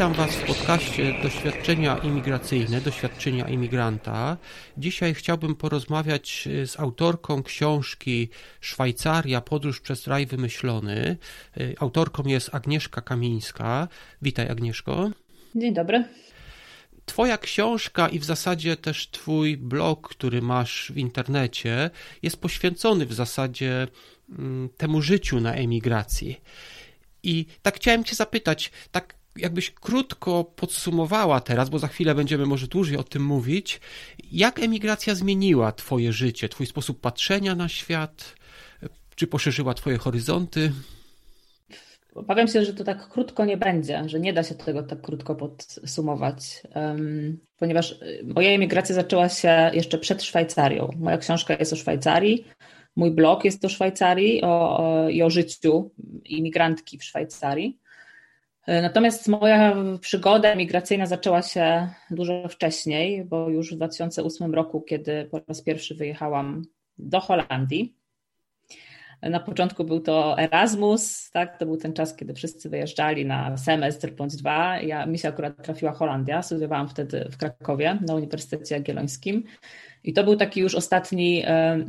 Witam Was w podcaście Doświadczenia imigracyjne, Doświadczenia imigranta. Dzisiaj chciałbym porozmawiać z autorką książki Szwajcaria, podróż przez raj wymyślony. Autorką jest Agnieszka Kamińska. Witaj Agnieszko. Dzień dobry. Twoja książka i w zasadzie też Twój blog, który masz w internecie, jest poświęcony w zasadzie mm, temu życiu na emigracji. I tak chciałem Cię zapytać, tak jakbyś krótko podsumowała teraz, bo za chwilę będziemy może dłużej o tym mówić, jak emigracja zmieniła Twoje życie, Twój sposób patrzenia na świat, czy poszerzyła Twoje horyzonty? Obawiam się, że to tak krótko nie będzie, że nie da się tego tak krótko podsumować, um, ponieważ y, moja emigracja zaczęła się jeszcze przed Szwajcarią. Moja książka jest o Szwajcarii, mój blog jest o Szwajcarii o, o, i o życiu imigrantki w Szwajcarii. E, natomiast moja przygoda emigracyjna zaczęła się dużo wcześniej, bo już w 2008 roku, kiedy po raz pierwszy wyjechałam do Holandii, na początku był to Erasmus, tak? To był ten czas, kiedy wszyscy wyjeżdżali na semestr bądź dwa. Ja, mi się akurat trafiła Holandia, studiowałam wtedy w Krakowie na Uniwersytecie Jagiellońskim. I to był taki już ostatni, e, e,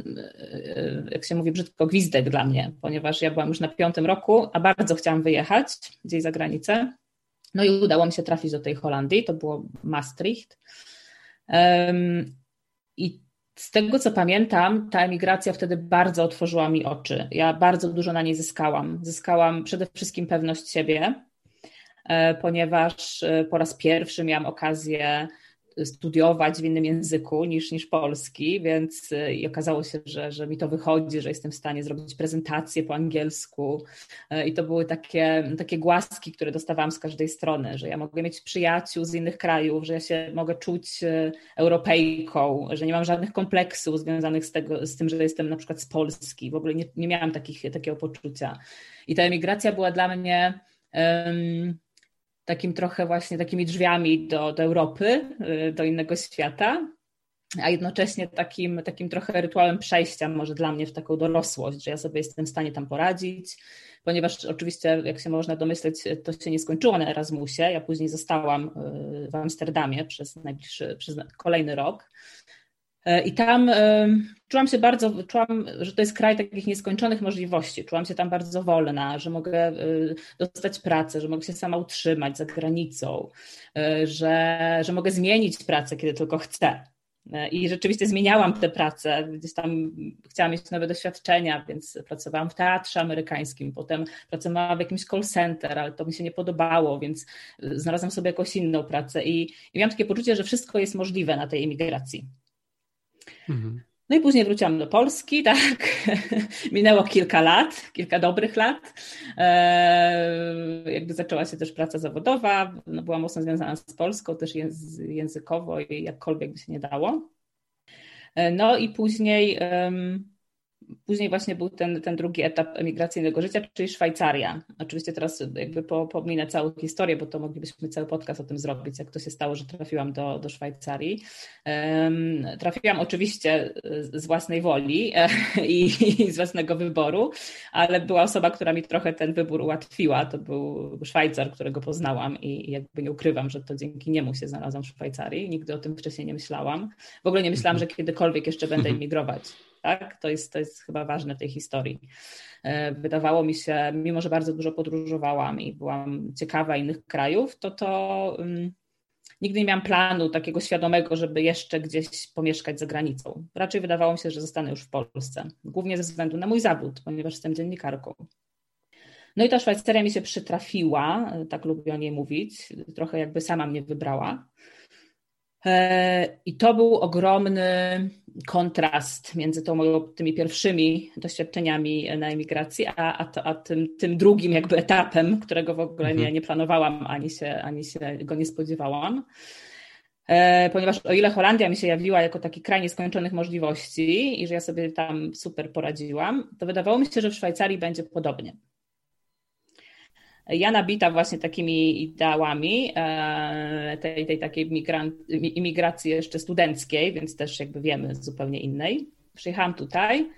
jak się mówi brzydko, gwizdek dla mnie, ponieważ ja byłam już na piątym roku, a bardzo chciałam wyjechać gdzieś za granicę. No i udało mi się trafić do tej Holandii, to było Maastricht. I z tego co pamiętam, ta emigracja wtedy bardzo otworzyła mi oczy. Ja bardzo dużo na niej zyskałam. Zyskałam przede wszystkim pewność siebie, e, ponieważ po raz pierwszy miałam okazję studiować w innym języku niż, niż polski, więc y, i okazało się, że, że mi to wychodzi, że jestem w stanie zrobić prezentację po angielsku y, i to były takie, takie głaski, które dostawałam z każdej strony, że ja mogę mieć przyjaciół z innych krajów, że ja się mogę czuć y, Europejką, że nie mam żadnych kompleksów związanych z, tego, z tym, że jestem na przykład z Polski, w ogóle nie, nie miałam takich, takiego poczucia. I ta emigracja była dla mnie um, takim trochę właśnie takimi drzwiami do, do Europy, y, do innego świata, a jednocześnie takim, takim trochę rytuałem przejścia może dla mnie w taką dorosłość, że ja sobie jestem w stanie tam poradzić, ponieważ oczywiście, jak się można domyśleć, to się nie skończyło na Erasmusie. Ja później zostałam y, w Amsterdamie przez najbliższy, przez kolejny rok. E, I tam e, czułam się bardzo, czułam, że to jest kraj takich nieskończonych możliwości. Czułam się tam bardzo wolna, że mogę e, dostać pracę, że mogę się sama utrzymać za granicą, że, że mogę zmienić pracę, kiedy tylko chcę. I rzeczywiście zmieniałam tę pracę, gdzieś tam chciałam mieć nowe doświadczenia, więc pracowałam w teatrze amerykańskim, potem pracowałam w jakimś call center, ale to mi się nie podobało, więc znalazłam sobie jakąś inną pracę i, i miałam takie poczucie, że wszystko jest możliwe na tej imigracji. Mhm. No i później wróciłam do Polski, tak. Minęło kilka lat, kilka dobrych lat. E, jakby zaczęła się też praca zawodowa, no była mocno związana z Polską, też językowo i jakkolwiek by się nie dało. E, no i później Później właśnie był ten, ten drugi etap emigracyjnego życia, czyli Szwajcaria. Oczywiście teraz jakby po, pominę całą historię, bo to moglibyśmy cały podcast o tym zrobić, jak to się stało, że trafiłam do, do Szwajcarii. Um, trafiłam oczywiście z własnej woli e, i, i, z własnego wyboru, ale była osoba, która mi trochę ten wybór ułatwiła. To był Szwajcar, którego poznałam i, i jakby nie ukrywam, że to dzięki niemu się znalazłam w Szwajcarii. Nigdy o tym wcześniej nie myślałam. W ogóle nie myślałam, że kiedykolwiek jeszcze będę emigrować. Tak? To, jest, to jest chyba ważne w tej historii. E, wydawało mi się, mimo że bardzo dużo podróżowałam i byłam ciekawa innych krajów, to to um, nigdy nie miałam planu takiego świadomego, żeby jeszcze gdzieś pomieszkać za granicą. Raczej wydawało mi się, że zostanę już w Polsce, głównie ze względu na mój zawód, ponieważ jestem dziennikarką. No i ta Szwajcaria mi się przytrafiła, tak lubię o niej mówić, trochę jakby sama mnie wybrała. E, I to był ogromny kontrast między tą moją, tymi pierwszymi doświadczeniami na emigracji, a, a, to, a tym, tym drugim jakby etapem, którego w ogóle nie, mhm. nie planowałam, ani się, ani się go nie spodziewałam. E, ponieważ o ile Holandia mi się jawiła jako taki kraj nieskończonych możliwości i że ja sobie tam super poradziłam, to wydawało mi się, że w Szwajcarii będzie podobnie. Ja nabita właśnie takimi ideałami e, tej, tej takiej imigracji jeszcze studenckiej, więc też jakby wiemy zupełnie innej. Przyjechałam tutaj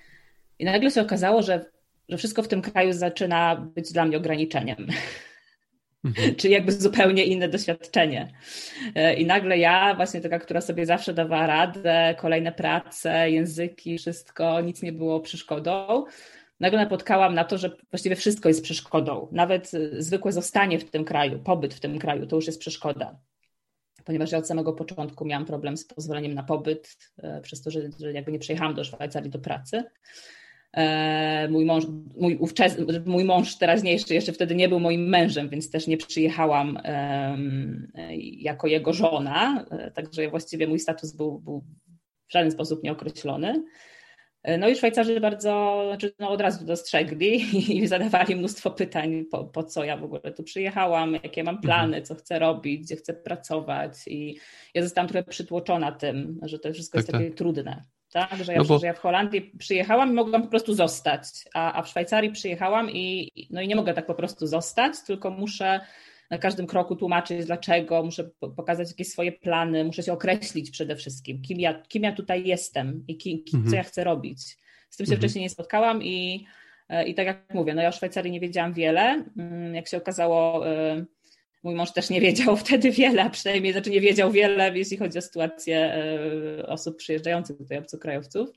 i nagle się okazało, że, że wszystko w tym kraju zaczyna być dla mnie ograniczeniem. mhm. czyli jakby zupełnie inne doświadczenie. E, I nagle ja, właśnie taka, która sobie zawsze dawała radę, kolejne prace, języki, wszystko, nic nie było przeszkodą. Nagle napotkałam na to, że właściwie wszystko jest przeszkodą. Nawet zwykłe zostanie w tym kraju, pobyt w tym kraju, to już jest przeszkoda ponieważ ja od samego początku miałam problem z pozwoleniem na pobyt, e, przez to, że, że jakby nie przyjechałam do Szwajcarii do pracy. E, mój mąż, mój, ówczes, mój mąż teraźniejszy jeszcze wtedy nie był moim mężem, więc też nie przyjechałam um, jako jego żona, e, także właściwie mój status był, był w żaden sposób nieokreślony. No i Szwajcarzy bardzo, znaczy no od razu dostrzegli i zadawali mnóstwo pytań, po, po, co ja w ogóle tu przyjechałam, jakie mam plany, co chcę robić, gdzie chcę pracować. I ja zostałam trochę przytłoczona tym, że to wszystko tak, jest takie tak. trudne. Tak, że ja, no bo... że ja w Holandii przyjechałam i mogłam po prostu zostać, a, a w Szwajcarii przyjechałam i, no i nie mogę tak po prostu zostać, tylko muszę na każdym kroku tłumaczyć dlaczego, muszę pokazać jakieś swoje plany, muszę się określić przede wszystkim, kim ja, kim ja tutaj jestem i kim, mhm. co ja chcę robić. Z tym się mhm. wcześniej nie spotkałam i, e, i tak jak mówię, no ja o Szwajcarii nie wiedziałam wiele. Mm, jak się okazało, e, mój mąż też nie wiedział wtedy wiele, a przynajmniej znaczy nie wiedział wiele, jeśli chodzi o sytuację e, osób przyjeżdżających tutaj, obcokrajowców.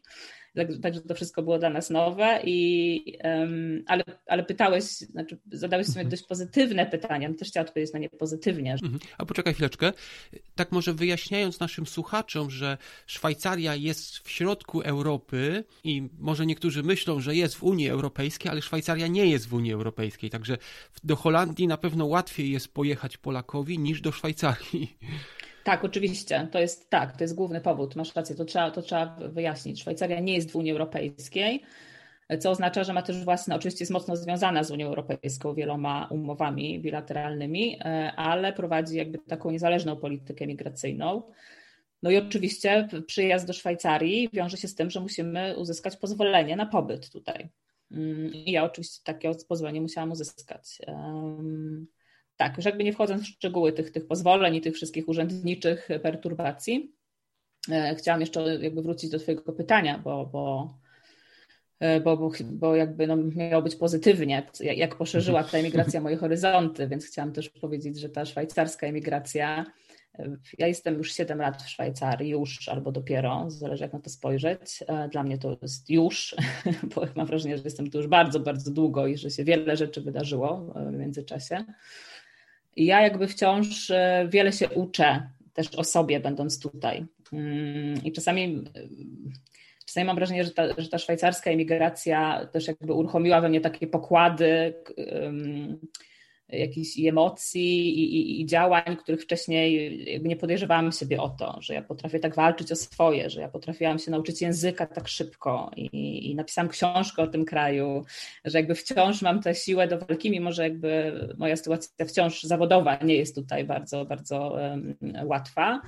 Także tak, to wszystko było dla nas nowe, i, um, ale, ale pytałeś, znaczy zadałeś sobie mhm. dość pozytywne pytania, też chciałam odpowiedzieć na nie pozytywnie. Mhm. A poczekaj chwileczkę, tak może wyjaśniając naszym słuchaczom, że Szwajcaria jest w środku Europy i może niektórzy myślą, że jest w Unii Europejskiej, ale Szwajcaria nie jest w Unii Europejskiej, także do Holandii na pewno łatwiej jest pojechać Polakowi niż do Szwajcarii. Tak, oczywiście. To jest tak, to jest główny powód. Masz rację, to trzeba, to trzeba wyjaśnić. Szwajcaria nie jest w Unii Europejskiej, co oznacza, że ma też własne, oczywiście jest mocno związana z Unią Europejską wieloma umowami bilateralnymi, e, ale prowadzi jakby taką niezależną politykę migracyjną. No i oczywiście przyjazd do Szwajcarii wiąże się z tym, że musimy uzyskać pozwolenie na pobyt tutaj. Mm, I ja oczywiście takie pozwolenie musiałam uzyskać. Tak, już jakby nie wchodząc w szczegóły tych, tych pozwoleń i tych wszystkich urzędniczych perturbacji, e, chciałam jeszcze jakby wrócić do Twojego pytania, bo, bo, e, bo, bo, bo jakby no miało być pozytywnie, jak poszerzyła ta emigracja moje horyzonty, więc chciałam też powiedzieć, że ta szwajcarska emigracja, e, ja jestem już 7 lat w Szwajcarii, już albo dopiero, zależy jak na to spojrzeć. Dla mnie to jest już, bo mam wrażenie, że jestem tu już bardzo, bardzo długo i że się wiele rzeczy wydarzyło w międzyczasie. Ja jakby wciąż e, wiele się uczę też o sobie, będąc tutaj. Mm, I czasami, e, czasami mam wrażenie, że ta, że ta szwajcarska emigracja też jakby uruchomiła we mnie takie pokłady jakichś emocji i, i, i, działań, których wcześniej jakby nie podejrzewałam siebie o to, że ja potrafię tak walczyć o swoje, że ja potrafiłam się nauczyć języka tak szybko i, i napisałam książkę o tym kraju, że jakby wciąż mam tę siłę do walki, mimo że jakby moja sytuacja wciąż zawodowa nie jest tutaj bardzo, bardzo um, łatwa.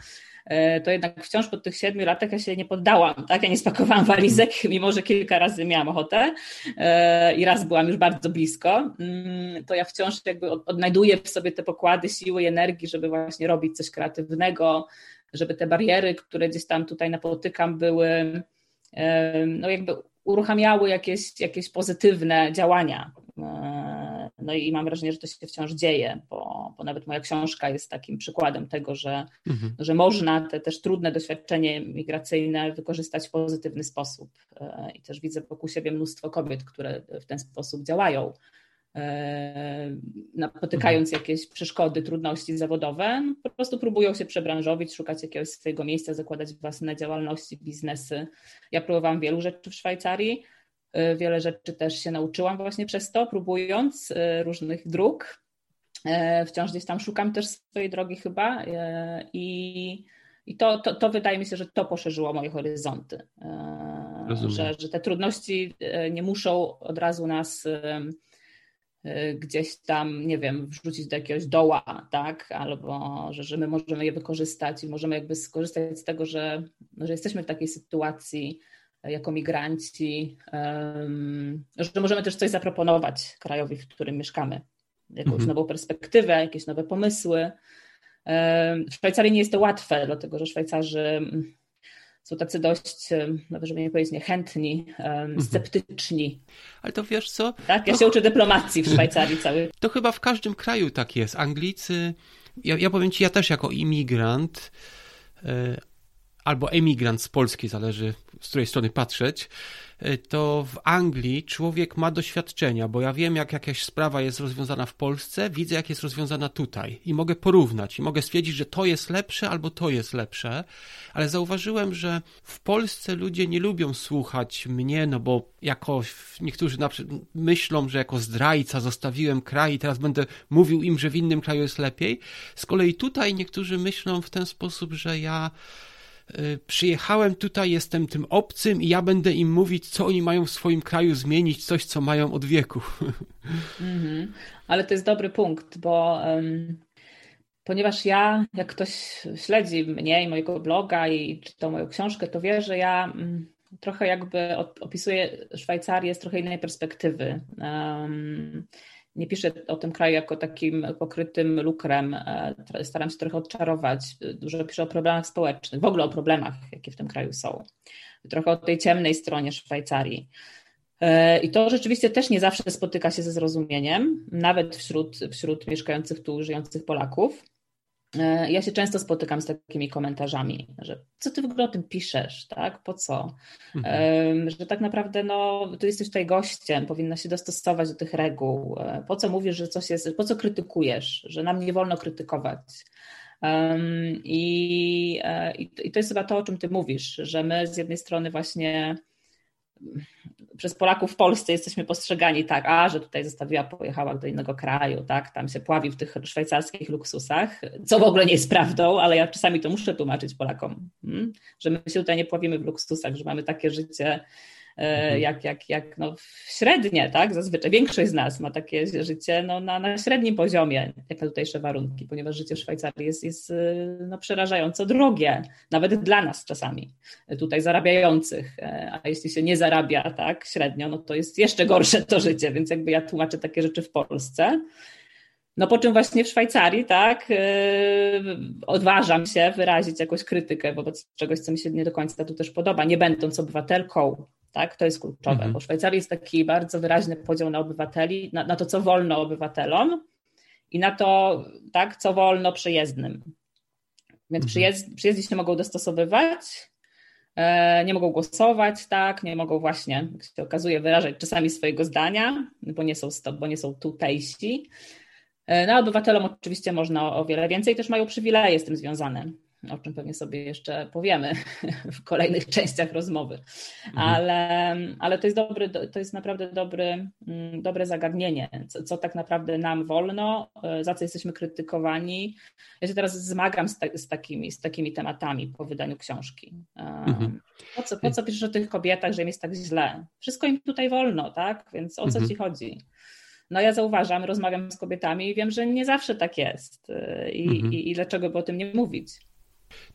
E, to jednak wciąż po tych siedmiu latach ja się nie poddałam, tak? Ja nie spakowałam walizek, mimo że kilka razy miałam ochotę e, i raz byłam już bardzo blisko, mm, to ja wciąż jakby odnajduję w sobie te pokłady siły i energii, żeby właśnie robić coś kreatywnego, żeby te bariery, które gdzieś tam tutaj napotykam, były e, no jakby uruchamiały jakieś, jakieś pozytywne działania. No i mam wrażenie, że to się wciąż dzieje, bo, bo nawet moja książka jest takim przykładem tego, że, mhm. że można te też trudne doświadczenie migracyjne wykorzystać w pozytywny sposób. E, I też widzę wokół siebie mnóstwo kobiet, które w ten sposób działają. E, napotykając jakieś przeszkody, trudności zawodowe, no po prostu próbują się przebranżowić, szukać jakiegoś swojego miejsca, zakładać własne działalności, biznesy. Ja próbowałam wielu rzeczy w Szwajcarii Y, wiele rzeczy też się nauczyłam właśnie przez to, próbując y, różnych dróg. Wciąż gdzieś tam szukam też swojej drogi chyba i, i to, to, to wydaje mi się, że to poszerzyło moje horyzonty. Że, że te trudności nie muszą od razu nas gdzieś tam, nie wiem, wrzucić do jakiegoś doła, tak? Albo że, że my możemy je wykorzystać i możemy jakby skorzystać z tego, że, że jesteśmy w takiej sytuacji, jako migranci, że możemy też coś zaproponować krajowi, w którym mieszkamy. Jakąś mhm. nową perspektywę, jakieś nowe pomysły. W Szwajcarii nie jest to łatwe, dlatego że Szwajcarzy są tacy dość, nawet żeby nie powiedzieć niechętni, mhm. sceptyczni. Ale to wiesz co? Tak, ja się uczę dyplomacji w Szwajcarii cały. To chyba w każdym kraju tak jest. Anglicy, ja, ja powiem ci, ja też jako imigrant, e, albo emigrant z Polski, zależy z której strony patrzeć, to w Anglii człowiek ma doświadczenia, bo ja wiem, jak jakaś sprawa jest rozwiązana w Polsce, widzę, jak jest rozwiązana tutaj i mogę porównać i mogę stwierdzić, że to jest lepsze albo to jest lepsze, ale zauważyłem, że w Polsce ludzie nie lubią słuchać mnie, no bo jako niektórzy myślą, że jako zdrajca zostawiłem kraj i teraz będę mówił im, że w innym kraju jest lepiej. Z kolei tutaj niektórzy myślą w ten sposób, że ja Y, przyjechałem tutaj, jestem tym obcym i ja będę im mówić, co oni mają w swoim kraju zmienić, coś, co mają od wieku. -hmm. Ale to jest dobry punkt, bo um, ponieważ ja, jak ktoś śledzi mnie i mojego bloga i czytał moją książkę, to wie, że ja um, trochę jakby opisuję Szwajcarię z trochę innej perspektywy. Um, nie piszę o tym kraju jako takim pokrytym lukrem. E, staram się trochę odczarować. Dużo piszę o problemach społecznych, w ogóle o problemach, jakie w tym kraju są. Trochę o tej ciemnej stronie Szwajcarii. E, I to rzeczywiście też nie zawsze spotyka się ze zrozumieniem, nawet wśród, wśród mieszkających tu, żyjących Polaków. E, ja się często spotykam z takimi komentarzami, że co ty w ogóle o tym piszesz, tak? Po co? Mhm. Że tak naprawdę no, tu jesteś tutaj gościem, powinna się dostosować do tych reguł. E, po co mówisz, że coś jest, po co krytykujesz, że nam nie wolno krytykować? Um, i, I to jest chyba to, o czym ty mówisz, że my z jednej strony właśnie przez Polaków w Polsce jesteśmy postrzegani tak, a że tutaj zostawiła, pojechała do innego kraju, tak, tam się pławi w tych szwajcarskich luksusach, co w ogóle nie jest prawdą, ale ja czasami to muszę tłumaczyć Polakom, hmm? że my się tutaj nie pławimy w luksusach, że mamy takie życie. Jak, jak, jak no średnie, tak? Zazwyczaj większość z nas ma takie życie no, na, na średnim poziomie, jak na tutejsze warunki, ponieważ życie w Szwajcarii jest, jest e, no, przerażająco drogie, nawet dla nas czasami, tutaj zarabiających, e, a jeśli się nie zarabia tak średnio, no to jest jeszcze gorsze to życie, więc jakby ja tłumaczę takie rzeczy w Polsce. No po czym właśnie w Szwajcarii, tak, odważam się wyrazić jakąś krytykę wobec czegoś, co mi się nie do końca tu też podoba, nie będąc obywatelką tak? To jest kluczowe, mhm. bo w Szwajcarii jest taki bardzo wyraźny podział na obywateli, na, na to, co wolno obywatelom i na to, tak, co wolno przyjezdnym. Więc mhm. przyjezd, przyjezdni się mogą dostosowywać, e, nie mogą głosować, tak, nie mogą właśnie, jak się okazuje, wyrażać czasami swojego zdania, bo nie są, bo nie są tutejsi. E, no, obywatelom oczywiście można o wiele więcej, też mają przywileje z tym związane o czym pewnie sobie jeszcze powiemy w kolejnych częściach rozmowy. Mhm. Ale, ale to jest dobry, to jest naprawdę dobry, mm, dobre zagadnienie, co, co, tak naprawdę nam wolno, e, za co jesteśmy krytykowani. Ja się teraz zmagam z, ta, z takimi, z takimi tematami po wydaniu książki. Mhm. Po, co, po co piszesz o tych kobietach, że im jest tak źle? Wszystko im tutaj wolno, tak? Więc o co mhm. ci chodzi? No ja zauważam, rozmawiam z kobietami i wiem, że nie zawsze tak jest. E, I, mhm. i, i dlaczego by o tym nie mówić?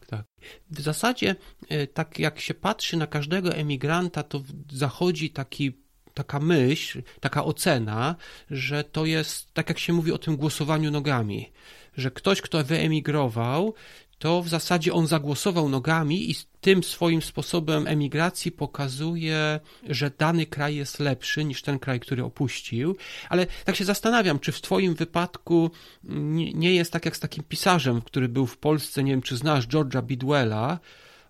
Tak. W zasadzie, e, tak jak się patrzy na każdego emigranta, to zachodzi taki taka myśl, taka ocena, że to jest, tak jak się mówi o tym głosowaniu nogami, że ktoś, kto wyemigrował, to w zasadzie on zagłosował nogami i tym swoim sposobem emigracji pokazuje, że dany kraj jest lepszy niż ten kraj, który opuścił. Ale tak się zastanawiam, czy w Twoim wypadku nie jest tak jak z takim pisarzem, który był w Polsce, nie wiem czy znasz George'a Bidwella,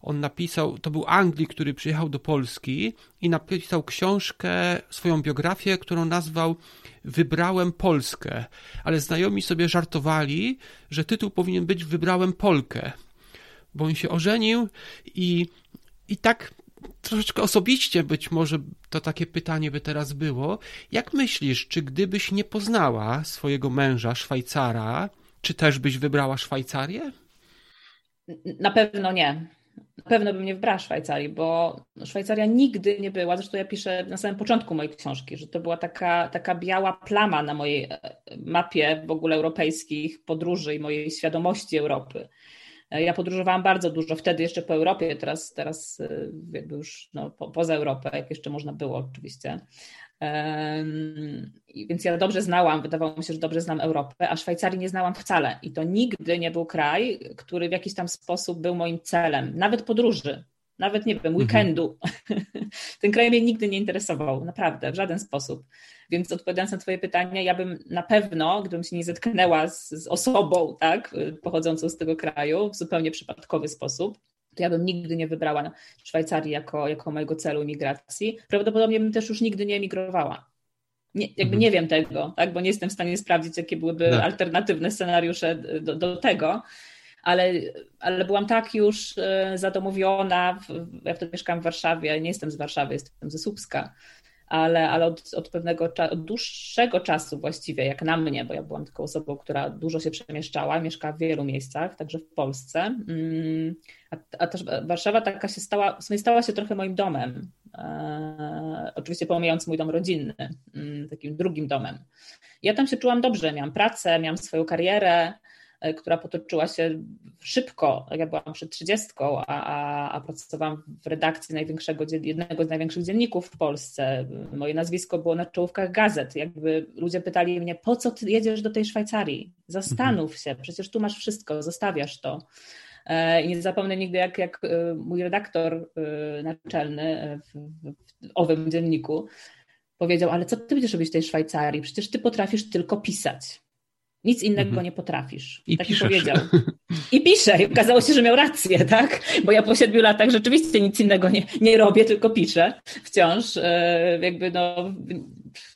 on napisał, to był Anglik, który przyjechał do Polski i napisał książkę, swoją biografię, którą nazwał Wybrałem Polskę. Ale znajomi sobie żartowali, że tytuł powinien być Wybrałem Polkę, bo on się ożenił i, i tak troszeczkę osobiście być może to takie pytanie by teraz było. Jak myślisz, czy gdybyś nie poznała swojego męża, Szwajcara, czy też byś wybrała Szwajcarię? Na pewno nie. Na pewno bym nie wybrała Szwajcarii, bo Szwajcaria nigdy nie była, zresztą ja piszę na samym początku mojej książki, że to była taka, taka biała plama na mojej e, mapie w ogóle europejskich podróży i mojej świadomości Europy. E, ja podróżowałam bardzo dużo, wtedy jeszcze po Europie, teraz, teraz e, jakby już no, po, poza Europę, jak jeszcze można było oczywiście. Więc ja dobrze znałam, wydawało mi się, że dobrze znam Europę, a Szwajcarii nie znałam wcale. I to nigdy nie był kraj, który w jakiś tam sposób był moim celem, nawet podróży. nawet nie wiem, mhm. weekendu. Ten kraj mnie nigdy nie interesował, naprawdę, w żaden sposób. Więc odpowiadając na Twoje pytanie, ja bym na pewno, gdybym się nie zetknęła z, z osobą, tak, pochodzącą z tego kraju w zupełnie przypadkowy sposób, to ja bym nigdy nie wybrała Szwajcarii jako, jako mojego celu migracji. Prawdopodobnie bym też już nigdy nie emigrowała. Nie, jakby mhm. nie wiem tego, tak, bo nie jestem w stanie sprawdzić, jakie byłyby tak. alternatywne scenariusze do, do tego ale, ale byłam tak już e, zadomowiona. Ja wtedy mieszkałam w Warszawie, nie jestem z Warszawy, jestem ze Słupska, ale, ale od, od pewnego od dłuższego czasu właściwie, jak na mnie, bo ja byłam taką osobą, która dużo się przemieszczała, mieszkała w wielu miejscach, także w Polsce. Mm, a, a też Warszawa taka się stała, w sumie stała się trochę moim domem. E, oczywiście pomijając mój dom rodzinny, mm, takim drugim domem. Ja tam się czułam dobrze, miałam pracę, miałam swoją karierę, która potoczyła się szybko. Ja byłam przed trzydziestką, a, a, pracowałam w redakcji największego, jednego z największych dzienników w Polsce. Moje nazwisko było na czołówkach gazet. Jakby ludzie pytali mnie, po co ty jedziesz do tej Szwajcarii? Zastanów się, przecież tu masz wszystko, zostawiasz to. E, I nie zapomnę nigdy, jak, jak e, mój redaktor naczelny w, w owym dzienniku powiedział, ale co ty będziesz robić w tej Szwajcarii? Przecież ty potrafisz tylko pisać. Nic innego mhm. nie potrafisz. I tak piszesz. powiedział. I piszę. I okazało się, że miał rację, tak? Bo ja po siedmiu latach rzeczywiście nic innego nie, nie robię, tylko piszę wciąż. E, jakby no,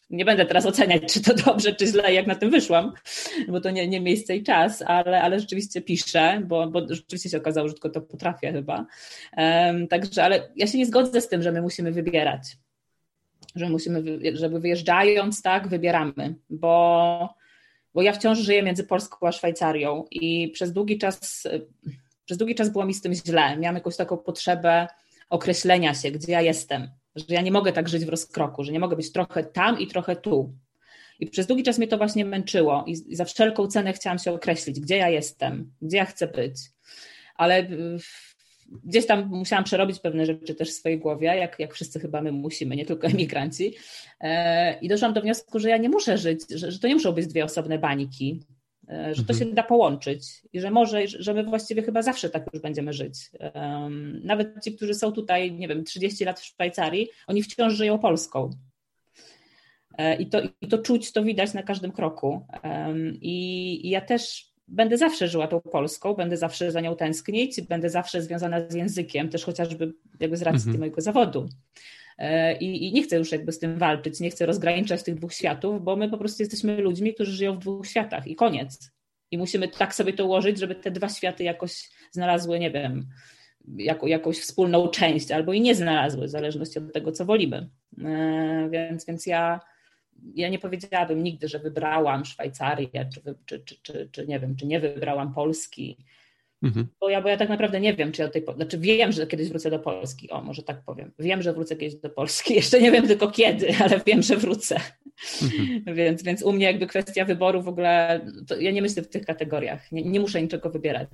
nie będę teraz oceniać, czy to dobrze, czy źle, jak na tym wyszłam, bo to nie, nie miejsce i czas, ale, ale rzeczywiście piszę, bo, bo rzeczywiście się okazało, że tylko to potrafię chyba. Um, także, ale ja się nie zgodzę z tym, że my musimy wybierać. Że musimy, żeby wyjeżdżając, tak, wybieramy, bo bo ja wciąż żyję między Polską a Szwajcarią i przez długi czas, przez długi czas było mi z tym źle. Miałam jakąś taką potrzebę określenia się, gdzie ja jestem, że ja nie mogę tak żyć w rozkroku, że nie mogę być trochę tam i trochę tu. I przez długi czas mnie to właśnie męczyło i za wszelką cenę chciałam się określić, gdzie ja jestem, gdzie ja chcę być. Ale gdzieś tam musiałam przerobić pewne rzeczy też w swojej głowie, jak, jak wszyscy chyba my musimy, nie tylko emigranci. E, I doszłam do wniosku, że ja nie muszę żyć, że, że to nie muszą być dwie osobne bańki, e, że to mhm. się da połączyć i że może, że my właściwie chyba zawsze tak już będziemy żyć. Nawet ci, którzy są tutaj, nie wiem, 30 lat w Szwajcarii, oni wciąż żyją Polską. E, I to, i to czuć, to widać na każdym kroku. I, i ja też będę zawsze żyła tą Polską, będę zawsze za nią tęsknić, będę zawsze związana z językiem, też chociażby jakby z racji mhm. mojego zawodu. E, I, I, nie chcę już jakby z tym walczyć, nie chcę rozgraniczać tych dwóch światów, bo my po prostu jesteśmy ludźmi, którzy żyją w dwóch światach i koniec. I musimy tak sobie to ułożyć, żeby te dwa światy jakoś znalazły, nie wiem, jako, jakąś wspólną część, albo i nie znalazły, w zależności od tego, co wolimy. E, więc, więc ja ja nie powiedziałabym nigdy, że wybrałam Szwajcarię, czy, czy, czy, czy, czy nie wiem, czy nie wybrałam Polski. Mhm. Bo, ja, bo ja tak naprawdę nie wiem, czy ja tej, znaczy wiem, że kiedyś wrócę do Polski, o może tak powiem. Wiem, że wrócę kiedyś do Polski, jeszcze nie wiem tylko kiedy, ale wiem, że wrócę. Mhm. więc, więc u mnie jakby kwestia wyboru w ogóle, ja nie myślę w tych kategoriach, nie, nie muszę niczego wybierać.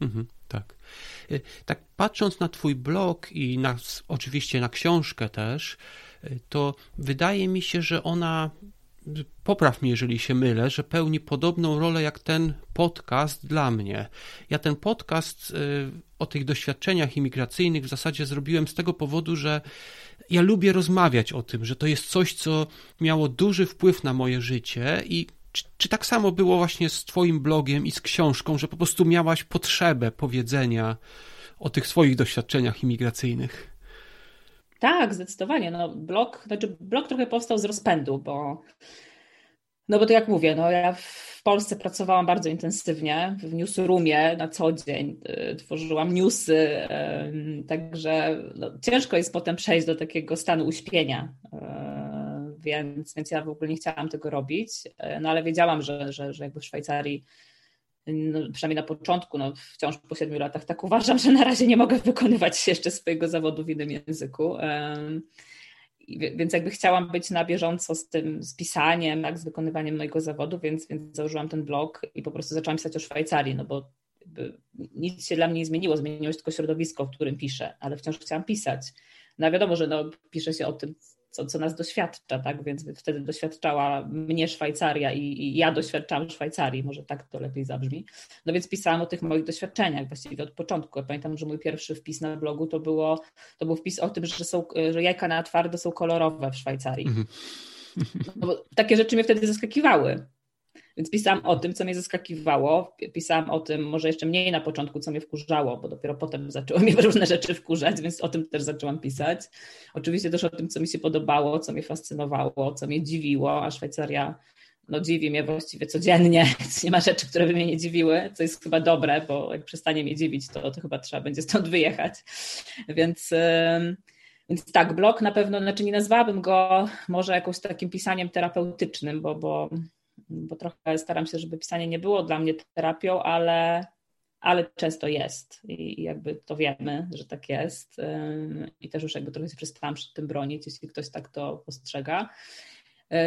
Mhm, tak. Y, tak patrząc na twój blog i na, oczywiście na książkę też, to wydaje mi się, że ona, popraw mnie, jeżeli się mylę, że pełni podobną rolę jak ten podcast dla mnie. Ja ten podcast y, o tych doświadczeniach imigracyjnych w zasadzie zrobiłem z tego powodu, że ja lubię rozmawiać o tym, że to jest coś, co miało duży wpływ na moje życie i czy, czy, tak samo było właśnie z Twoim blogiem i z książką, że po prostu miałaś potrzebę powiedzenia o tych swoich doświadczeniach imigracyjnych? Tak, zdecydowanie. No, blog, znaczy blog trochę powstał z rozpędu, bo no bo to jak mówię, no ja w Polsce pracowałam bardzo intensywnie w newsroomie na co dzień, y, tworzyłam newsy, także no, ciężko jest potem przejść do takiego stanu uśpienia, y, więc, więc ja w ogóle nie chciałam tego robić, y, no ale wiedziałam, że, że, że jakby w Szwajcarii no, przynajmniej na początku, no wciąż po siedmiu latach tak uważam, że na razie nie mogę wykonywać jeszcze swojego zawodu w innym języku. Więc jakby chciałam być na bieżąco z tym, z pisaniem, jak z wykonywaniem mojego zawodu, więc, więc założyłam ten blog i po prostu zaczęłam pisać o Szwajcarii, no bo nic się dla mnie nie zmieniło, zmieniło się tylko środowisko, w którym piszę, ale wciąż chciałam pisać. No wiadomo, że no, pisze się o tym, co, co nas doświadcza, tak? Więc wtedy doświadczała mnie Szwajcaria i, i ja doświadczałam Szwajcarii, może tak to lepiej zabrzmi. No więc pisałam o tych moich doświadczeniach właściwie od początku. Ja pamiętam, że mój pierwszy wpis na blogu to, było, to był wpis o tym, że, są, że jajka na twardo są kolorowe w Szwajcarii. Mhm. No takie rzeczy mnie wtedy zaskakiwały. Więc pisałam o tym, co mnie zaskakiwało. Pisałam o tym, może jeszcze mniej na początku, co mnie wkurzało, bo dopiero potem zaczęło mnie różne rzeczy wkurzać, więc o tym też zaczęłam pisać. Oczywiście też o tym, co mi się podobało, co mnie fascynowało, co mnie dziwiło, a Szwajcaria no, dziwi mnie właściwie codziennie. Nie ma rzeczy, które by mnie nie dziwiły, co jest chyba dobre, bo jak przestanie mnie dziwić, to, to chyba trzeba będzie stąd wyjechać. Więc. Więc tak, blog na pewno, znaczy nie nazwałabym go może jakimś takim pisaniem terapeutycznym, bo, bo bo trochę staram się, żeby pisanie nie było dla mnie terapią, ale, ale często jest i jakby to wiemy, że tak jest i też już jakby trochę się przestałam przed tym bronić, jeśli ktoś tak to postrzega.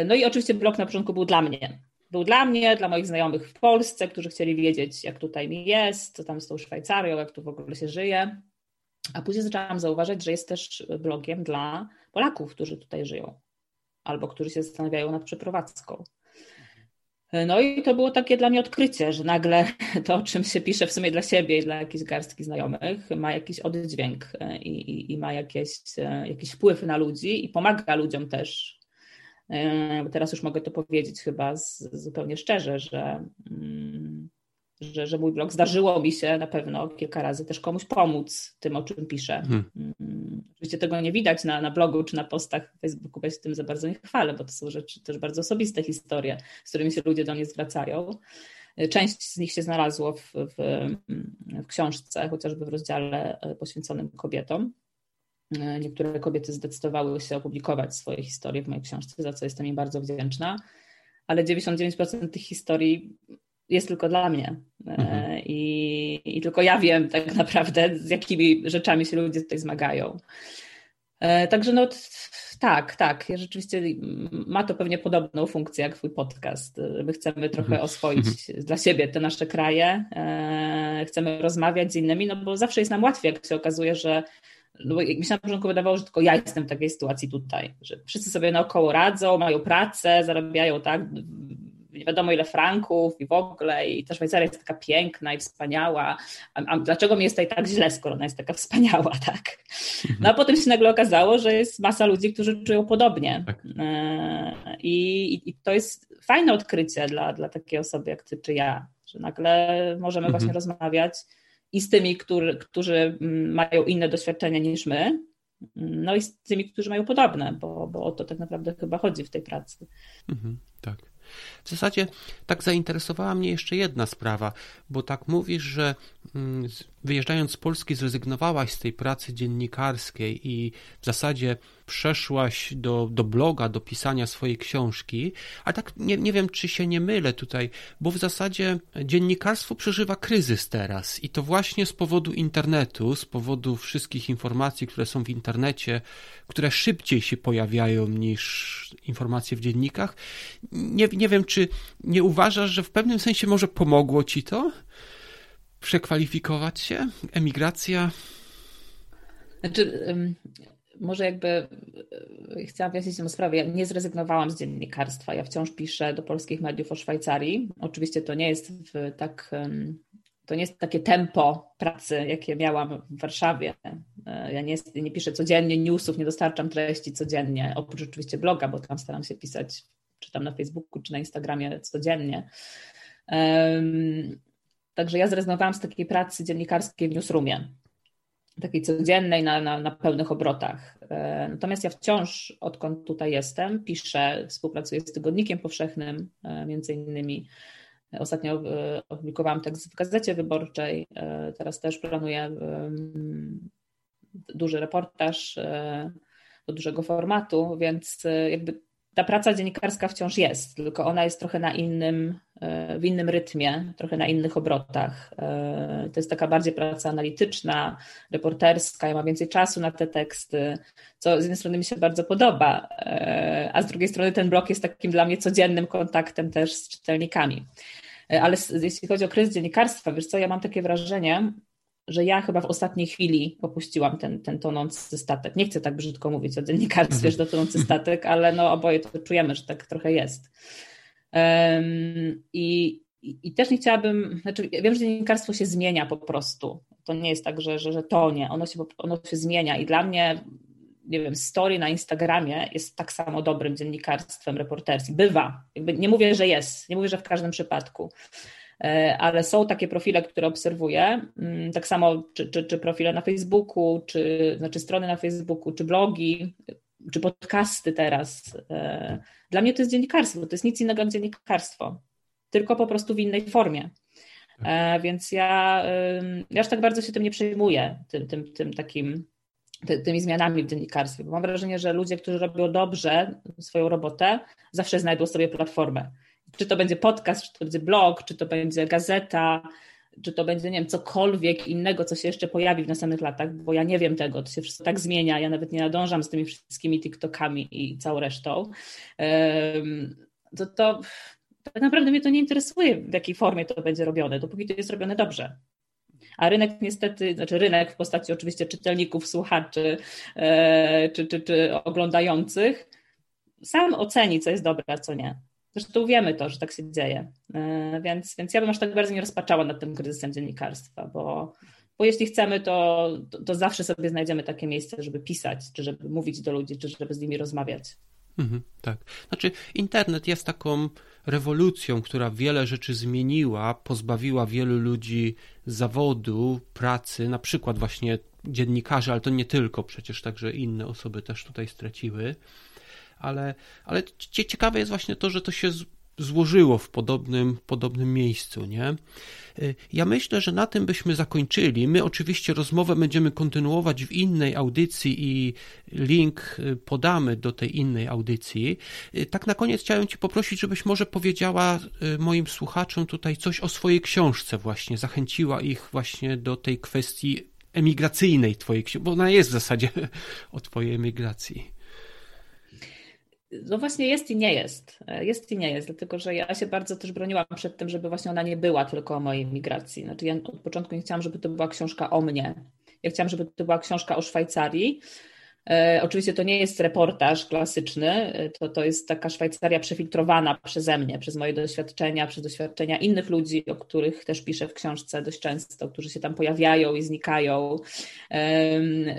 No i oczywiście blog na początku był dla mnie. Był dla mnie, dla moich znajomych w Polsce, którzy chcieli wiedzieć, jak tutaj mi jest, co tam z tą Szwajcarią, jak tu w ogóle się żyje. A później zaczęłam zauważać, że jest też blogiem dla Polaków, którzy tutaj żyją albo którzy się zastanawiają nad przeprowadzką. No i to było takie dla mnie odkrycie, że nagle to, o czym się pisze w sumie dla siebie i dla jakiejś garstki znajomych, ma jakiś oddźwięk e, i, i, i ma jakieś, e, jakiś wpływ na ludzi i pomaga ludziom też. E, teraz już mogę to powiedzieć chyba z, zupełnie szczerze, że mm, że, że mój blog zdarzyło mi się na pewno kilka razy też komuś pomóc tym, o czym piszę. Hmm. Oczywiście tego nie widać na, na blogu czy na postach w Facebooku, bo ja się tym za bardzo nie chwalę, bo to są rzeczy też bardzo osobiste historie, z którymi się ludzie do mnie zwracają. Część z nich się znalazło w, w, w książce, chociażby w rozdziale e, poświęconym kobietom. E, niektóre kobiety zdecydowały się opublikować swoje historie w mojej książce, za co jestem im bardzo wdzięczna, ale 99% tych historii jest tylko dla mnie. E, mhm. I, I tylko ja wiem tak naprawdę, z jakimi rzeczami się ludzie tutaj zmagają. E, także no tak, tak. Ja rzeczywiście ma to pewnie podobną funkcję jak twój podcast. My chcemy trochę mhm. oswoić mhm. dla siebie te nasze kraje. E, chcemy rozmawiać z innymi, no bo zawsze jest nam łatwiej, jak się okazuje, że no bo mi się na początku wydawało, że tylko ja jestem w takiej sytuacji tutaj, że wszyscy sobie naokoło radzą, mają pracę, zarabiają tak nie wiadomo ile franków i w ogóle i ta Szwajcaria jest taka piękna i wspaniała, a, a dlaczego mi jest tutaj tak źle, skoro ona jest taka wspaniała, tak? No a potem się nagle okazało, że jest masa ludzi, którzy czują podobnie tak. E, I, i, to jest fajne odkrycie dla, dla takiej osoby jak ty czy ja, że nagle możemy mhm. właśnie rozmawiać i z tymi, którzy, którzy mają inne doświadczenia niż my, no i z tymi, którzy mają podobne, bo, bo o to tak naprawdę chyba chodzi w tej pracy. Mhm, tak. W zasadzie tak zainteresowała mnie jeszcze jedna sprawa, bo tak mówisz, że mm, wyjeżdżając z Polski zrezygnowałaś z tej pracy dziennikarskiej i w zasadzie przeszłaś do, do bloga, do pisania swojej książki, ale tak nie, nie wiem, czy się nie mylę tutaj, bo w zasadzie dziennikarstwo przeżywa kryzys teraz i to właśnie z powodu internetu, z powodu wszystkich informacji, które są w internecie, które szybciej się pojawiają niż informacje w dziennikach. Nie, nie wiem, czy nie uważasz, że w pewnym sensie może pomogło ci to? Przekwalifikować się? Emigracja? Znaczy, może jakby e, chciałam wyjaśnić tę sprawę. Ja nie zrezygnowałam z dziennikarstwa. Ja wciąż piszę do polskich mediów o Szwajcarii. Oczywiście to nie jest tak. To nie jest takie tempo pracy, jakie miałam w Warszawie. E, ja nie, nie piszę codziennie newsów, nie dostarczam treści codziennie, oprócz oczywiście bloga, bo tam staram się pisać, czy tam na Facebooku, czy na Instagramie codziennie. Także ja zrezygnowałam z takiej pracy dziennikarskiej w newsroomie. Takiej codziennej na, na, na, pełnych obrotach. E, natomiast ja wciąż, odkąd tutaj jestem, piszę, współpracuję z Tygodnikiem Powszechnym, e, między innymi. Ostatnio e, opublikowałam tekst w Gazecie Wyborczej, teraz też planuję duży reportaż do dużego formatu, więc jakby ta praca dziennikarska wciąż jest, tylko ona jest trochę na innym, w innym rytmie, trochę na innych obrotach. E, to jest taka bardziej praca analityczna, reporterska, ja mam więcej czasu na te teksty, co z jednej strony mi się bardzo podoba, e, a z drugiej strony ten blog jest takim dla mnie codziennym kontaktem też z czytelnikami. E, ale jeśli chodzi o kryzys dziennikarstwa, wiesz co, ja mam takie wrażenie, że ja chyba w ostatniej chwili opuściłam ten, ten tonący statek. Nie chcę tak brzydko mówić o dziennikarstwie, że to tonący statek, ale no oboje to czujemy, że tak trochę jest. Um, i, i, też nie chciałabym, znaczy wiem, że dziennikarstwo się zmienia po prostu. To nie jest tak, że, że, że to nie, ono się, ono się zmienia i dla mnie nie wiem, story na Instagramie jest tak samo dobrym dziennikarstwem reporterskim. Bywa. Jakby nie mówię, że jest, nie mówię, że w każdym przypadku. E, ale są takie profile, które obserwuję. Mm, tak samo czy, czy, czy profile na Facebooku, czy znaczy strony na Facebooku, czy blogi, czy podcasty teraz. E, dla mnie to jest dziennikarstwo, to jest nic innego jak dziennikarstwo, tylko po prostu w innej formie. E, więc ja, ja aż tak bardzo się tym nie przejmuję, tym, tym, tym takim ty, tymi zmianami w dziennikarstwie, bo mam wrażenie, że ludzie, którzy robią dobrze swoją robotę, zawsze znajdą sobie platformę. Czy to będzie podcast, czy to będzie blog, czy to będzie gazeta, czy to będzie, nie wiem, cokolwiek innego, co się jeszcze pojawi w następnych latach, bo ja nie wiem tego, to się wszystko tak zmienia, ja nawet nie nadążam z tymi wszystkimi TikTokami i całą resztą. To, to tak naprawdę mnie to nie interesuje, w jakiej formie to będzie robione, dopóki to jest robione dobrze. A rynek niestety, znaczy rynek w postaci oczywiście czytelników, słuchaczy e, czy, czy, czy oglądających, sam oceni, co jest dobre, a co nie. Zresztą wiemy to, że tak się dzieje. E, więc, więc ja bym aż tak bardzo nie rozpaczała nad tym kryzysem dziennikarstwa, bo, bo jeśli chcemy, to, to, to zawsze sobie znajdziemy takie miejsce, żeby pisać, czy żeby mówić do ludzi, czy żeby z nimi rozmawiać. Mhm, tak. Znaczy, internet jest taką rewolucją, która wiele rzeczy zmieniła, pozbawiła wielu ludzi zawodu, pracy, na przykład właśnie dziennikarzy, ale to nie tylko, przecież także inne osoby też tutaj straciły. Ale, ale ciekawe jest właśnie to, że to się złożyło w podobnym, podobnym miejscu, nie? Y, ja myślę, że na tym byśmy zakończyli. My oczywiście rozmowę będziemy kontynuować w innej audycji i link y, podamy do tej innej audycji. Y, tak na koniec chciałem Ci poprosić, żebyś może powiedziała moim słuchaczom tutaj coś o swojej książce właśnie, zachęciła ich właśnie do tej kwestii emigracyjnej Twojej książki, bo ona jest w zasadzie o Twojej emigracji. No właśnie jest i nie jest. Jest i nie jest, dlatego że ja się bardzo też broniłam przed tym, żeby właśnie ona nie była tylko o mojej migracji. Znaczy ja od początku nie chciałam, żeby to była książka o mnie. Ja chciałam, żeby to była książka o Szwajcarii, oczywiście to nie jest reportaż klasyczny, e, to, to jest taka Szwajcaria przefiltrowana przeze mnie, przez moje doświadczenia, przez doświadczenia innych ludzi, o których też piszę w książce dość często, którzy się tam pojawiają i znikają.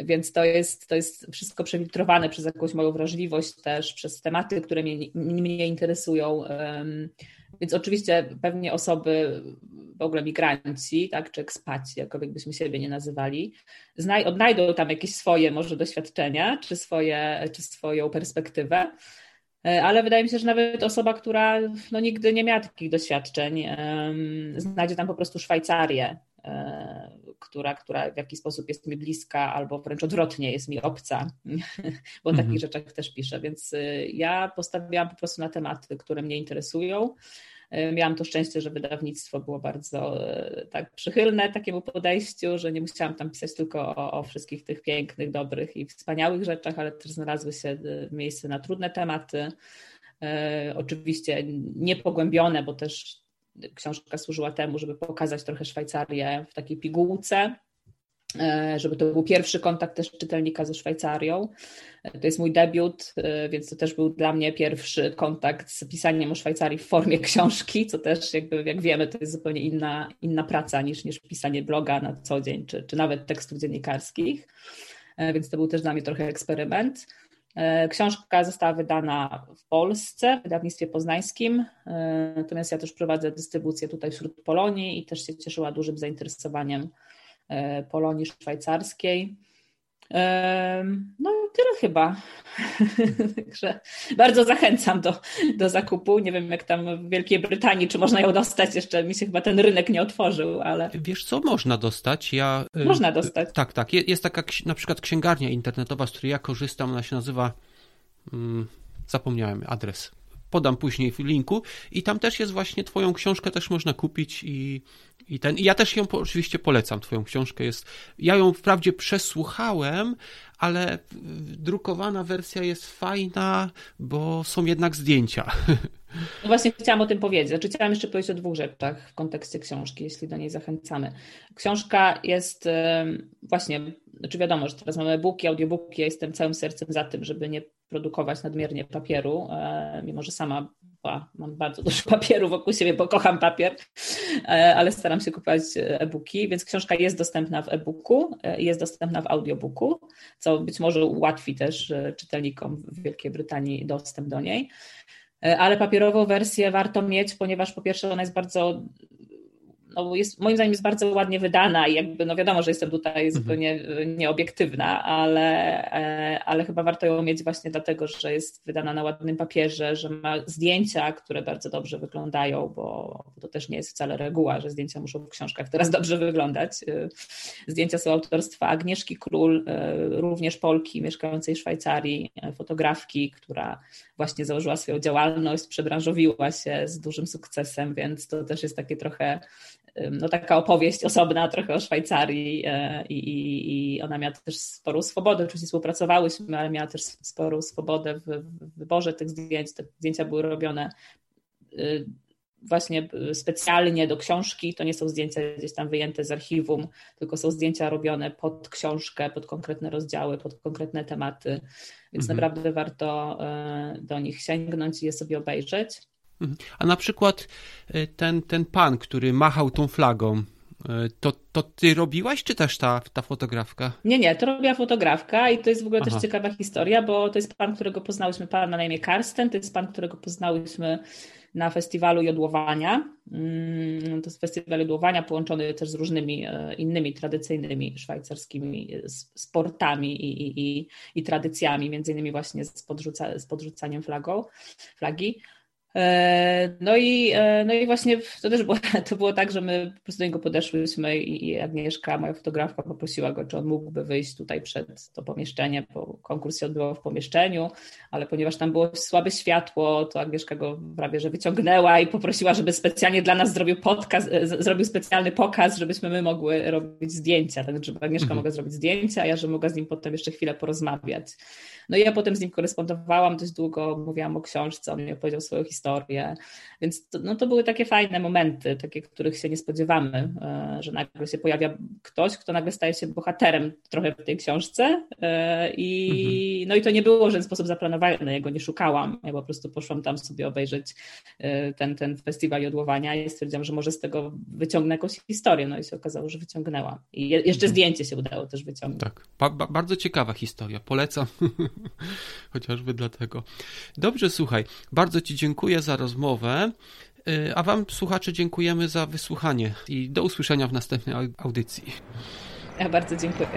Więc to jest, to jest wszystko przefiltrowane przez jakąś moją wrażliwość też, przez tematy, które mnie, mnie interesują. Więc oczywiście pewnie osoby, w ogóle migranci, tak, czy ekspaci, jakkolwiek byśmy siebie nie nazywali, znaj- odnajdą tam jakieś swoje może doświadczenia, czy, swoje, czy swoją perspektywę. E, ale wydaje mi się, że nawet osoba, która no, nigdy nie miała takich doświadczeń, znajdzie tam po prostu Szwajcarię, e, która, która w jakiś sposób jest mi bliska, albo wręcz odwrotnie jest mi obca, bo o takich mhm. rzeczach też piszę. Więc y, ja postawiłam po prostu na tematy, które mnie interesują. Y, miałam to szczęście, że wydawnictwo było bardzo y, tak przychylne takiemu podejściu, że nie musiałam tam pisać tylko o, o wszystkich tych pięknych, dobrych i wspaniałych rzeczach, ale też znalazły się miejsce na trudne tematy. Oczywiście niepogłębione, bo też książka służyła temu, żeby pokazać trochę Szwajcarię w takiej pigułce, e, żeby to był pierwszy kontakt też czytelnika ze Szwajcarią. E, to jest mój debiut, e, więc to też był dla mnie pierwszy kontakt z pisaniem o Szwajcarii w formie książki, co też jakby jak wiemy to jest zupełnie inna, inna praca niż, niż pisanie bloga na co dzień, czy, czy nawet tekstów dziennikarskich. Więc to był też dla mnie trochę eksperyment. E, książka została wydana w Polsce, w wydawnictwie poznańskim, e, natomiast ja też prowadzę dystrybucję tutaj wśród Polonii i też się cieszyła dużym zainteresowaniem e, Polonii szwajcarskiej. No, tyle chyba. Także bardzo zachęcam do, do zakupu. Nie wiem, jak tam w Wielkiej Brytanii, czy można ją dostać. Jeszcze mi się chyba ten rynek nie otworzył, ale. Wiesz co, można dostać. Ja, y, można dostać. Tak, tak. Jest taka na przykład księgarnia internetowa, z której ja korzystam. Ona się nazywa. Hmm, zapomniałem adres podam później w linku i tam też jest właśnie twoją książkę też można kupić i, I ten, ja też ją oczywiście polecam, twoją książkę jest, ja ją wprawdzie przesłuchałem, ale drukowana wersja jest fajna, bo są jednak zdjęcia. No właśnie chciałam o tym powiedzieć. Znaczy, chciałam jeszcze powiedzieć o dwóch rzeczach w kontekście książki, jeśli do niej zachęcamy. Książka jest właśnie, znaczy wiadomo, że teraz mamy e-booki, audiobooki, ja jestem całym sercem za tym, żeby nie produkować nadmiernie papieru, e, mimo że sama mam bardzo dużo papieru wokół siebie, bo kocham papier, e, ale staram się kupować e-booki, więc książka jest dostępna w e-booku, jest dostępna w audiobooku, co być może ułatwi też czytelnikom w Wielkiej Brytanii dostęp do niej. E, ale papierową wersję warto mieć, ponieważ po pierwsze ona jest bardzo no jest, moim zdaniem jest bardzo ładnie wydana i jakby, no wiadomo, że jestem tutaj mhm. zupełnie nieobiektywna, ale, e, ale chyba warto ją mieć właśnie dlatego, że jest wydana na ładnym papierze, że ma zdjęcia, które bardzo dobrze wyglądają, bo to też nie jest wcale reguła, że zdjęcia muszą w książkach teraz dobrze wyglądać. E, zdjęcia są autorstwa Agnieszki Król, e, również Polki mieszkającej w Szwajcarii, fotografki, która właśnie założyła swoją działalność, przebranżowiła się z dużym sukcesem, więc to też jest takie trochę no taka opowieść osobna trochę o Szwajcarii e, i, i, i ona miała też sporą swobodę, oczywiście współpracowałyśmy, ale miała też sporą swobodę w, w wyborze tych zdjęć. Te zdjęcia były robione y, właśnie specjalnie do książki. To nie są zdjęcia gdzieś tam wyjęte z archiwum, tylko są zdjęcia robione pod książkę, pod konkretne rozdziały, pod konkretne tematy, więc mhm. naprawdę warto e, do nich sięgnąć i je sobie obejrzeć. Mhm. A na przykład y, ten, ten pan, który machał tą flagą, y, to, to ty robiłaś, czy też ta, ta fotografka? Nie, nie, to robiła fotografka i to jest w ogóle Aha. też ciekawa historia, bo to jest pan, którego poznałyśmy, pan na imię Karsten, to jest pan, którego poznałyśmy na festiwalu jodłowania. Mm, to jest festiwal jodłowania połączony też z różnymi e, innymi tradycyjnymi szwajcarskimi sportami i, i, i, i tradycjami, między innymi właśnie z, podrzuca, z podrzucaniem flagą, flagi. E, no i, e, no i właśnie to też było, to było tak, że my po prostu do niego podeszłyśmy i Agnieszka, moja fotografka, poprosiła go, czy on mógłby wyjść tutaj przed to pomieszczenie, bo konkurs się odbywał w pomieszczeniu, ale ponieważ tam było słabe światło, to Agnieszka go prawie że wyciągnęła i poprosiła, żeby specjalnie dla nas zrobił podcast, e, zrobił specjalny pokaz, żebyśmy my mogły robić zdjęcia, tak żeby Agnieszka mhm. mogła zrobić zdjęcia, a ja, żeby mogła z nim potem jeszcze chwilę porozmawiać. No i ja potem z nim korespondowałam dość długo, mówiłam o książce, on mi opowiedział swoją historię, więc to, no to były takie fajne momenty, takie, których się nie spodziewamy, e, że nagle się pojawia ktoś, kto nagle staje się bohaterem trochę w tej książce e, i mhm. no i to nie było w żaden sposób zaplanowane, ja go nie szukałam, ja po prostu poszłam tam sobie obejrzeć e, ten, ten festiwal jodłowania i stwierdziłam, że może z tego wyciągnę jakąś historię, no i się okazało, że wyciągnęłam. I jeszcze mhm. zdjęcie się udało też wyciągnąć. Tak, ba bardzo ciekawa historia, polecam. Chociażby dlatego. Dobrze, słuchaj, bardzo Ci dziękuję za rozmowę. Y, a Wam, słuchacze, dziękujemy za wysłuchanie i do usłyszenia w następnej audycji. Ja bardzo dziękuję.